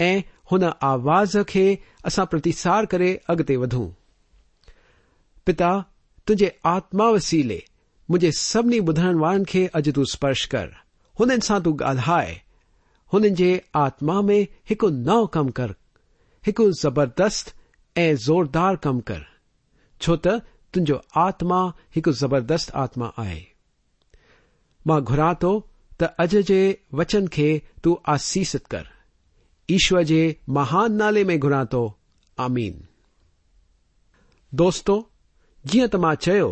ऐं हुन आवाज़ खे असां प्रतिसार करे अॻिते वधूं। पिता, तुंहिंजे आत्मा वसीले, मुंहिंजे सभिनी ॿुधण वारनि खे अॼु तूं स्पर्श कर। हुननि सां तूं ॻाल्हाए। हुननि जे आत्मा में हिकु नओं कमु कर। हिकु ज़बरदस्त ऐं ज़ोरदार कमु कर। छो त तुंहिंजो आत्मा हिकु ज़बरदस्त आत्मा आहे। माँ घुरां थो त अॼु जे वचन खे तू आसीसित कर। ईश्वर जे महान नाले में घुरां थो आमीन। दोस्तो जीअं त माँ चयो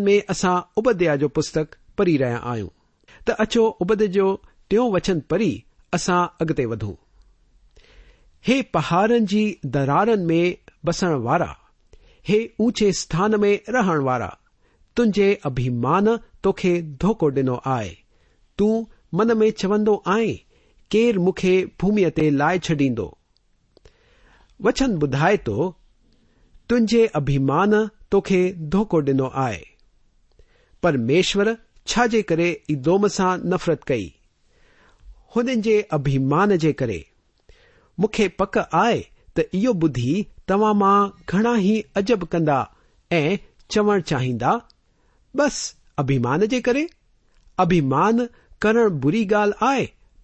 में असां उबदया जो पुस्तक पढ़ी रहिया आहियूं त अचो उबद जो टियों वचन पढ़ी असां अॻिते वधूं। हे पहाड़नि जी दरारनि में बसण वारा, हे ऊचे स्थान में रहण वारा तुंहिंजे अभिमान तोखे धोखो ॾिनो आहे तूं मन में चवंदो आहीं केर मूंखे भूमीअ ते लाइ छॾींदो। वचन ॿुधाए थो तुंहिंजे अभिमान तोखे धोखो ॾिनो आहे। परमेश्वर छा जे करे इदोम सां नफ़रत कई? हुननि जे अभिमान जे करे। मूंखे पक आहे त इहो ॿुधी तव्हां माँ घणा ई अजब कंदा ऐं चवण चाहींदा, बस अभिमान जे करे? अभिमान करण बुरी ॻाल्हि आहे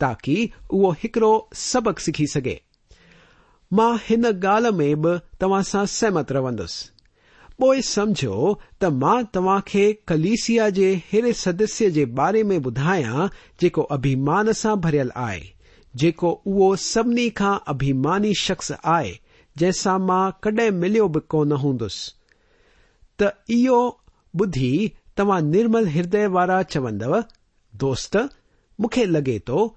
ताकी उहो हिकड़ो सबक़ सिखी सघे। माँ हिन ॻाल्हि में बि तव्हां सां सहमत रहंदुसि। पोइ समझो त माँ तव्हां खे कलीसिया जे अहिड़े सदस्य जे बारे में ॿुधायां, जेको अभिमान सां भरियल आहे, जेको उहो सभिनी खां अभिमानी शख़्स आहे, जंहिंसां माँ कॾहिं मिलियो बि कोन हूंदुसि। त इहो ॿुधी तव्हां निर्मल हृदय वारा चवंदव, दोस्त, मूंखे लॻे थो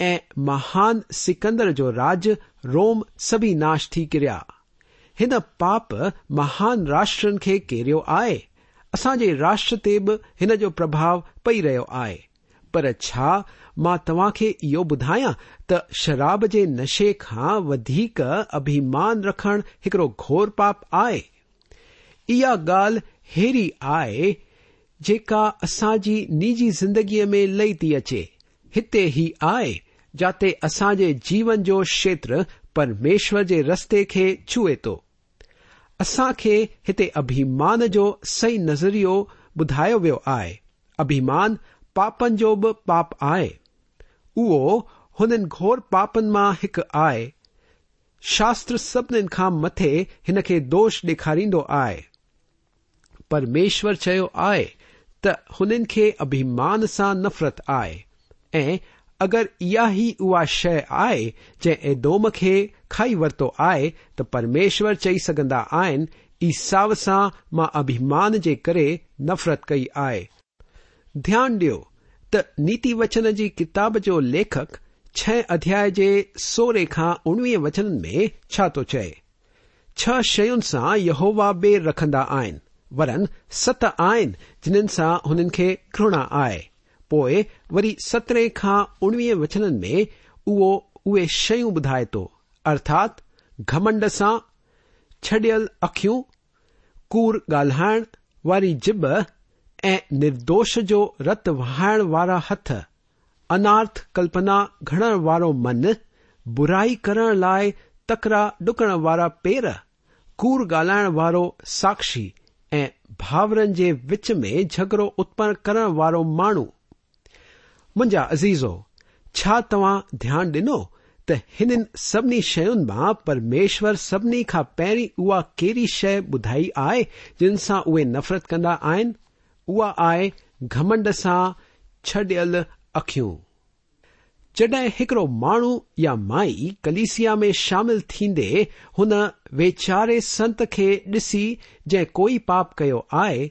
ऐं महान सिकंदर जो राज रोम सभी नाश थी किरिया। हिन पाप महान राष्ट्रनि खे केरियो आहे। असांजे राष्ट्र ते बि हिन जो प्रभाव पई रहियो आहे। पर छा माँ तव्हां खे इहो ॿुधायां त शराब जे नशे खां वधीक अभिमान रखणु हिकड़ो घोर पाप आहे? इहा ॻाल्हि अहिड़ी आहे जेका असांजी निजी ज़िंदगीअ में लही थी अचे। हिते ई आहे। जाते असांजे जीवन जो क्षेत्र परमेश्वर जे रस्ते खे छुए थो। असां खे हिते अभिमान जो सही नज़रियो ॿुधायो वियो आहे। अभिमान पापनि जो बि पाप आहे। उहो हुननि घोर पापनि माँ हिकु आहे। शास्त्र सभिनीनि खां मथे हिन खे दोष ॾेखारींदो आहे। परमेश्वर चयो आहे त हुननि खे अभिमान सां नफ़रत आहे। ऐं अगरि इहा ई उहा शइ आहे जंहिं एदोम खे खाई वरितो आहे त परमेश्वर चई सघंदा आहिनि ईसाव सां माँ अभिमान जे करे नफ़रत कई आहे ध्यानु ॾियो त नीति वचन जी किताब जो लेखक छह अध्याय जे सोरे खां उणिवीह वचननि में छा थो चए, छह शयुनि सां यहोवा बेर रखंदा आहिनि वरन सत आहिनि जिन्हनि सां हुननि खे घृणा आहे पोइ वरी सत्रहं खां उणिवीह वचननि में उहो, उहे शयूं ॿुधाए थो। अर्थात, घमंड सां छडि॒यल अखियूं, कूर ॻाल्हाइण वारी जिब ऐं निर्दोष जो रत वहाइण वारा हथ, अनार्थ कल्पना घणण वारो मन, बुराई करण लाइ तकरा डुकण वारा पेर, कूर ॻाल्हाइण वारो साक्षी ऐं भावरनि जे विच में झगड़ो उत्पन्न करण वारो माण्हू। मुंहिंजा अज़ीज़ो, छा तव्हां ध्यानु ॾिनो त हिननि सभिनी शयुनि माँ परमेश्वर सभिनी खां पहिरीं उहा कहिड़ी शइ ॿुधाई आहे जिन सां उहे नफ़रत कंदा आहिनि? उहा आहे घमंड सां छडि॒यल अखियूं। जॾहिं हिकड़ो माण्हू या माई कलीसिया में शामिल थींदे, हुन वेचारे संत खे ॾिसी, जंहिं कोई पाप कयो आहे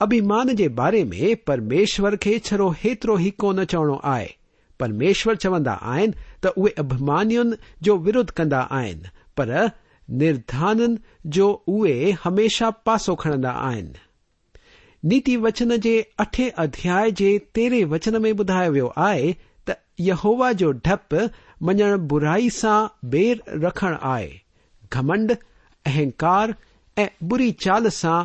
अभिमान जे बारे में परमेश्वर खे छड़ो हेतिरो ई कोन चवणो आहे। परमेश्वर चवंदा आहिनि त उहे अभिमानियुनि जो विरोध कंदा आहिनि, पर निर्धाननि जो उहे हमेशा पासो खणंदा आहिनि। नीति वचन जे अठे अध्याय जे तेरहें वचन में ॿुधायो वियो आहे त यहोवा जो डपु मञण बुराई सां बेर रखण आहे। घमंड, अहंकार ऐं बुरी चाल सां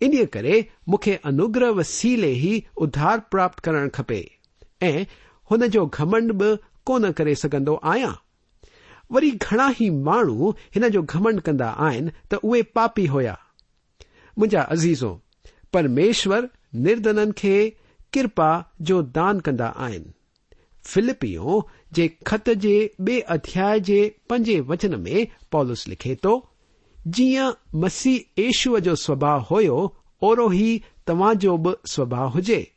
इन करे मूंखे अनुग्रह वसीले ई उधार प्राप्त करणु खपे। ऐं हुन जो घमंड बि कोन करे सघंदो आहियाँ। वरी घणा ई माण्हू हिन जो घमंड कंदा आहिनि त उहे पापी हुया। मुंहिंजा अज़ीज़ो, परमेश्वर निर्धननि खे किरपा जो दान कंदा आहिनि। फिलिपियो जे ख़त जे ॿिए अध्याय जे पंजे वचन में पॉलिस लिखे थो जीअं मसीह ईशूअ जो स्वभाव हुयो, ओरो ई तव्हांजो बि स्वभाव हुजे।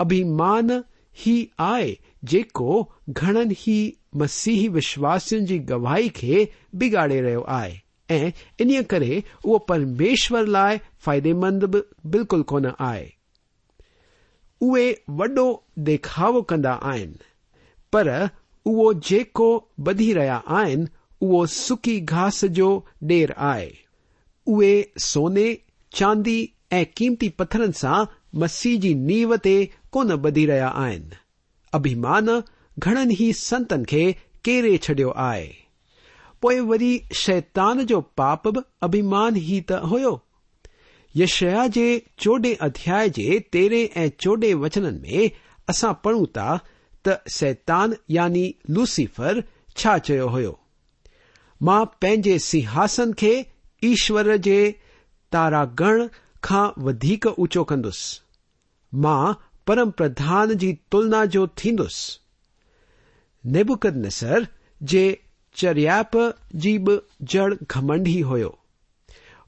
अभिमान ही आहे जेको घणनि ई मसीही विश्वासियुनि जी गवाही खे बिगाड़े रहियो आहे। ऐं इन्हीअ करे उहो परमेश्वर लाइ फ़ाइदेमंद बि बिल्कुलु कोन आहे। उहे वॾो देखावो कंदा आहिनि, पर उहो जेको ॿधी रहिया आहिनि उहो सुकी घास जो ॾेर आहे। उहे सोने, चांदी ऐं क़ीमती पथरनि सां मसीह जी नीव ते कोन ॿधी रहिया आहिनि। अभिमान घणनि ई संतनि खे केरे छडि॒यो आहे। पोइ वरी शैतान जो पाप बि अभिमान ई त हुयो। यशया जे चोॾहें अध्याय जे तेरहें ऐं चोॾहें वचननि में असां पढ़ूं था त शैतान यानी लूसीफर छा चयो हुयो? माँ पंहिंजे सिंहासन खे ईश्वर जे तारागण खां वधीक ऊचो कंदुसि। माँ परम प्रधान जी तुलना जो थींदुसि। नेबुकद नसर जे चरियाप जी बि जड़ घमंडी हुयो।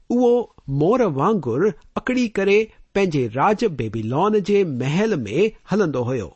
उहो मोर वांगुरु अकड़ी करे पंहिंजे राज बेबीलोन जे महल में हलंदो हुयो।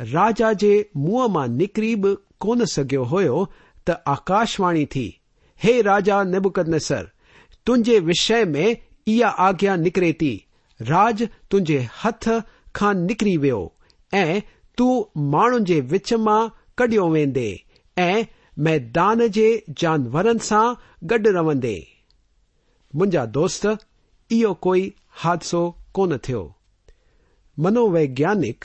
राजा जे मुंहं माँ निकिरी बि कोन सघियो हुयो, त आकाशवाणी थी, हे राजा नेबुकदनसर, तुंहिंजे विषय में इहा आज्ञा निकिरे थी। राज तुंहिंजे हथ खां निकिरी वियो, ऐं तूं माण्हुनि जे विच माँ कढियो वेंदे, ऐं मैदान जे जानवरनि सां गॾु रहंदे। मुंहिंजा दोस्त, इहो कोई हादसो कोन थियो। मनोवैज्ञानिक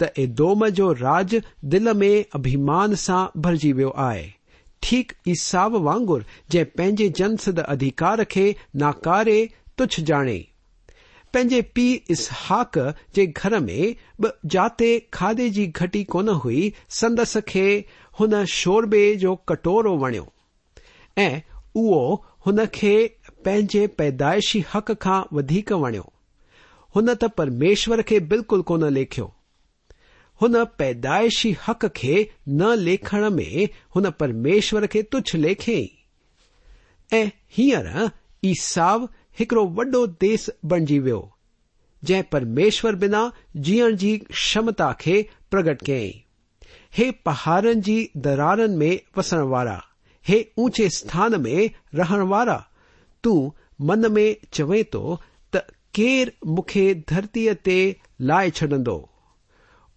त एदोम जो राज दिल में अभिमान सां भरिजी वियो आहे। ठीक ईसाव वांगुरु जंहिं पंहिंजे जनसद अधिकार खे नाकारे तुच्छ ॼाणे पंहिंजे पीउ इसहाक जे घर में बि जाते खाधे जी घटी कोन हुई, संदस खे हुन शोरबे जो कटोरो वणियो। ऐं उहो हुन खे पंहिंजे पैदाइशी हक़ खां वधीक वणियो। हुन त परमेश्वर खे बिल्कुलु कोन लेखियो। हुन पैदाइशी हक़ खे न लेखण में हुन परमेश्वर खे तुच्छ लेखियईं ऐं हींअर ईसाव हिकड़ो वॾो देस बणिजी वियो, जंहिं परमेश्वर बिना जीअण जी क्षमता खे प्रगट कयईं। हे पहाड़नि जी दरारनि में वसण वारा, हे ऊचे स्थान में रहण वारा, तूं मन में चवे थो त केर मूंखे धरतीअ ते लाए छॾंदो।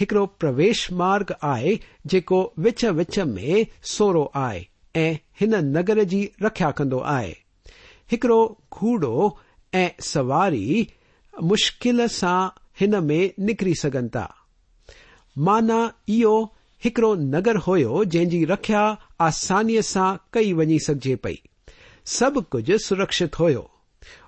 हिकिड़ो प्रवेश मार्ग आहे, जेको विच विच में सोरो आहे ऐं हिन नगर जी रखिया कंदो आहे। हिकिड़ो घूड़ो ऐं सवारी मुश्किल सां हिन में निकिरी सघनि था। माना इहो हिकिड़ो नगर हुयो, जंहिंजी रखिया आसानीअ सां कई वञी सघिजे पई। सभु कुझु सुरक्षित हुयो।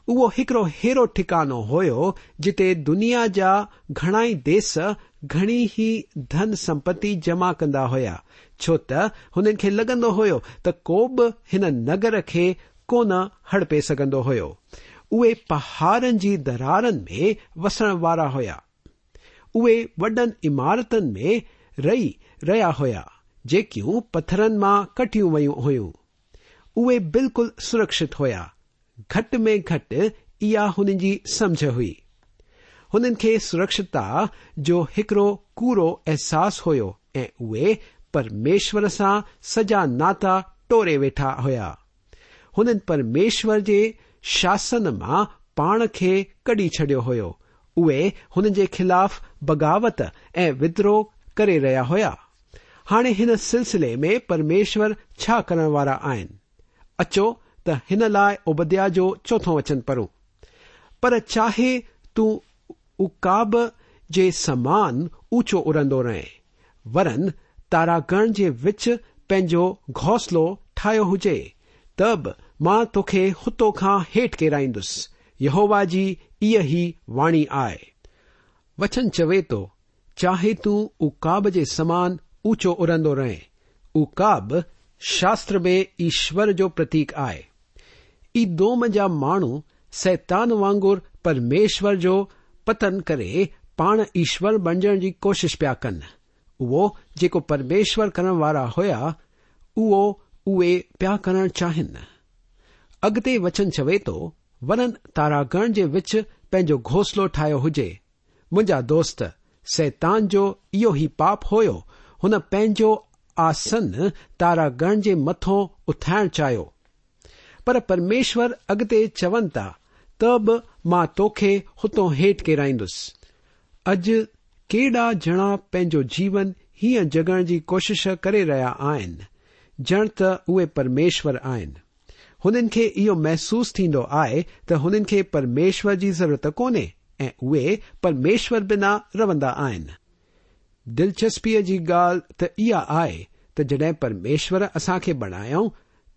उहो हिकिड़ो अहिड़ो ठिकानो हुयो, जिते दुनिया जा घणाई देश घणी ई धन संपत्ति जमा कंदा हुया। छो त हुननि खे लॻंदो हुयो त को बि हिन नगर खे कोन हड़पे सघंदो हुयो। उहे पहाड़नि जी दरारनि में वसण वारा हुया। उहे वॾनि इमारतनि में रही रहिया हुया, जेकियूं पथरनि माँ कटियूं वयूं हुयूं। उहे बिल्कुल सुरक्षित हुया। घटि में घटि इहा हुननि जी समझ हुई हुननि खे सुरक्षिता जो हिकिड़ो कूड़ो अहसास हुयो ऐं उहे परमेश्वर सां सॼा नाता टोरे वेठा हुया हुननि परमेश्वर जे शासन माँ पाण खे कढी छडि॒यो हुयो उहे हुन जे ख़िलाफ़ बग़ावत ऐं विद्रोह करे रहिया हुया हाणे हिन सिलसिले में परमेश्वर छा करण वारा आहिनि अचो त हिन लाइ उबद्या जो चोथों वचन पढ़ूं। पर चाहे तूं उकाब जे समान ऊचो उड़ंदो रहे, वरन तारागण जे विच पंहिंजो घोंसलो ठाहियो हुजे, त बि माँ तोखे हुतो खां हेठि केराईंदुसि। यहोवा जी इहा ई वाणी आहे। वचन चवे थो चाहे तूं उकाब जे समान ऊचो उड़ंदो रहे, उकाब शास्त्र में ईश्वर जो प्रतीक आहे। ई दोम जा माण्हू सैतान वांगुरु परमेश्वर जो पतन करे, पाण ईश्वर बणजण जी कोशिश पिया कनि। उहो जेको परमेश्वर करण वारा हुया, उहो उहे पिया करणु चाहिनि। अॻिते वचन चवे थो वरन तारागण जे विच पंहिंजो घोंसलो ठाहियो हुजे। मुंहिंजा दोस्त, सैतान जो इहो ई पाप हुयो, हुन पंहिंजो आसन तारागण जे मथो उथाइण चाहियो पर परमेश्वर अॻिते चवनि था त बि माँ तोखे हुतो हेठि केराईंदुसि। अॼु केॾा ॼणा पंहिंजो जीवन हीअं जगण जी कोशिश करे रहिया आहिनि, ॼण त उहे परमेश्वर आहिनि। हुननि खे इहो महसूस थींदो आहे त हुननि खे परमेश्वर जी ज़रूरत कोन्हे, ऐं उहे परमेश्वर बिना रहंदा आहिनि। दिलचस्पीअ जी ॻाल्हि त इहा आहे त जॾहिं परमेश्वर असां खे बणायऊं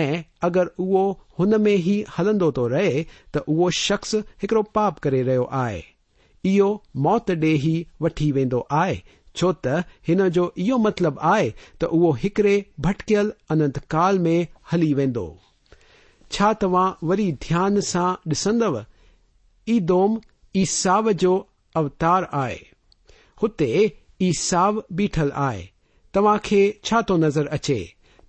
ऐं अगरि उहो हुन में ई हलंदो थो रहे, त उहो शख़्स हिकड़ो पाप करे रहियो आहे। इहो मौत ॾे ई वठी वेंदो आहे, छो त हिन जो इहो मतिलबु आहे त उहो हिकड़े भटकियल अनंत काल में हली वेंदो। छा तव्हां वरी ध्यान सां ॾिसंदव? ईदोम ईसाव जो अवतार आहे। हुते ईसाव बीठल आहे। तव्हां खे छा थो नज़र अचे?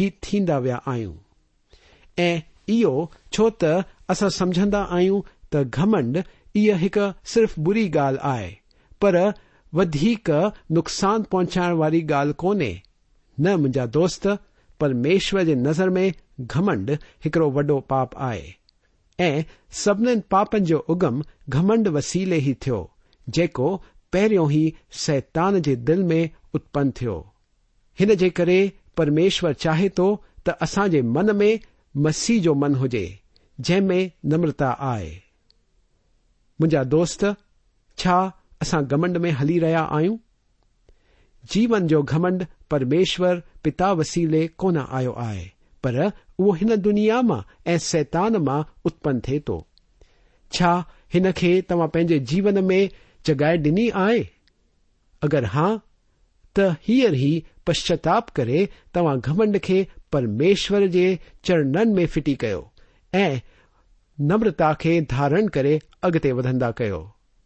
ई थींदा विया आहियूं ऐं इहो, छो त असां समझंदा आहियूं त घमंड इहा हिकु सिर्फ़ बुरी ॻाल्हि आहे, पर वधीक नुक़सान पहुचाइण वारी ॻाल्हि कोन्हे। न मुंहिंजा दोस्त, परमेश्वर जे नज़र में घमंड हिकिड़ो वॾो पाप आहे। ऐं सभिनीनि पापनि जो उगम घमंड वसीले ई थियो, जेको पहिरियों ई सैतान जे दिल में उत्पन्न थियो। हिन जे करे परमेश्वर चाहे त असां जे मन में मसीह जो मन हुजे, जंहिं में नम्रता आहे। मुंहिंजा दोस्त, छा असां घमंड में हली रहिया आहियूं? जीवन जो घमंड परमेश्वर पिता वसीले कोन आयो आहे, पर उहो हिन दुनिया माँ ऐं सैतान माँ उत्पन्न थिए थो। छा हिन खे तव्हां पंहिंजे जीवन में जॻहि ॾिनी आहे? अगरि हा, त हींअर ई पश्चाताप करे, तव्हां घमंड खे परमेश्वर जे चरणनि में फिटी कयो ऐं नम्रता खे धारण करे अॻिते वधंदा कयो।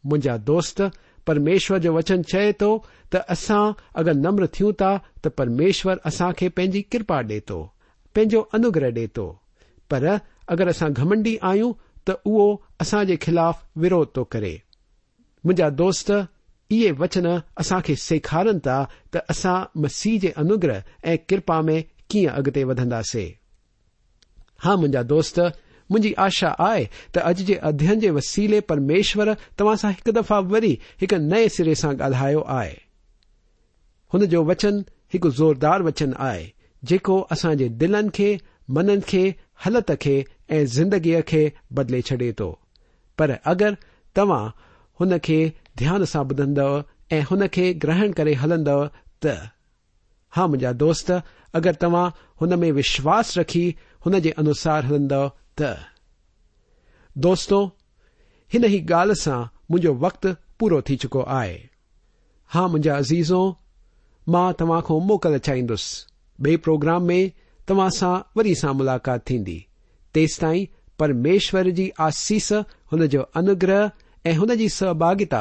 मुंहिंजा दोस्त, परमेश्वर जो वचन चए थो त असां अगरि नम्र थियूं था त परमेश्वर असां खे पंहिंजी कृपा ॾे थो, पंहिंजो अनुग्रह ॾे थो। पर अगरि असां घमंडी आहियूं, त उहो असां जे ख़िलाफ़ विरोध थो करे। मुंहिंजा दोस्त इहे वचन असां खे सेखारनि था त असां मसीह जे अनुग्रह ऐं कृपा में कीअं अॻिते वधंदासीं। हा, मुंहिंजा दोस्त, मुंहिंजी आशा आहे त अॼु जे अध्ययन जे वसीले परमेश्वर तव्हां सां हिकु दफ़ा वरी हिकु नए सिरे सां ॻाल्हायो आहे। हुन जो वचन हिकु ज़ोरदार वचन आहे, जेको असां जे दिलनि खे, मननि खे, हलत खे ऐं ज़िंदगीअ खे बदिले छॾे थो। पर अगरि तव्हां हुन खे ध्यान सां ॿुधंदव ऐं हुन खे ग्रहण करे हलंदव त, हा मुंहिंजा दोस्त, अगरि तव्हां हुन में विश्वास रखी हुन जे अनुसार हलंदव त। दोस्तो, हिन ई ॻाल्हि सां मुंहिंजो वक़्तु पूरो थी चुको आहे। हा मुंहिंजा अज़ीज़ो, माँ तव्हां खां मोकल चाहींदुसि। ॿिए प्रोग्राम में तव्हां सां वरी सां मुलाक़ात थींदी। तेसिताईं परमेश्वर जी आसीस, हुन जो अनुग्रह ऐं हुन जी सहभागिता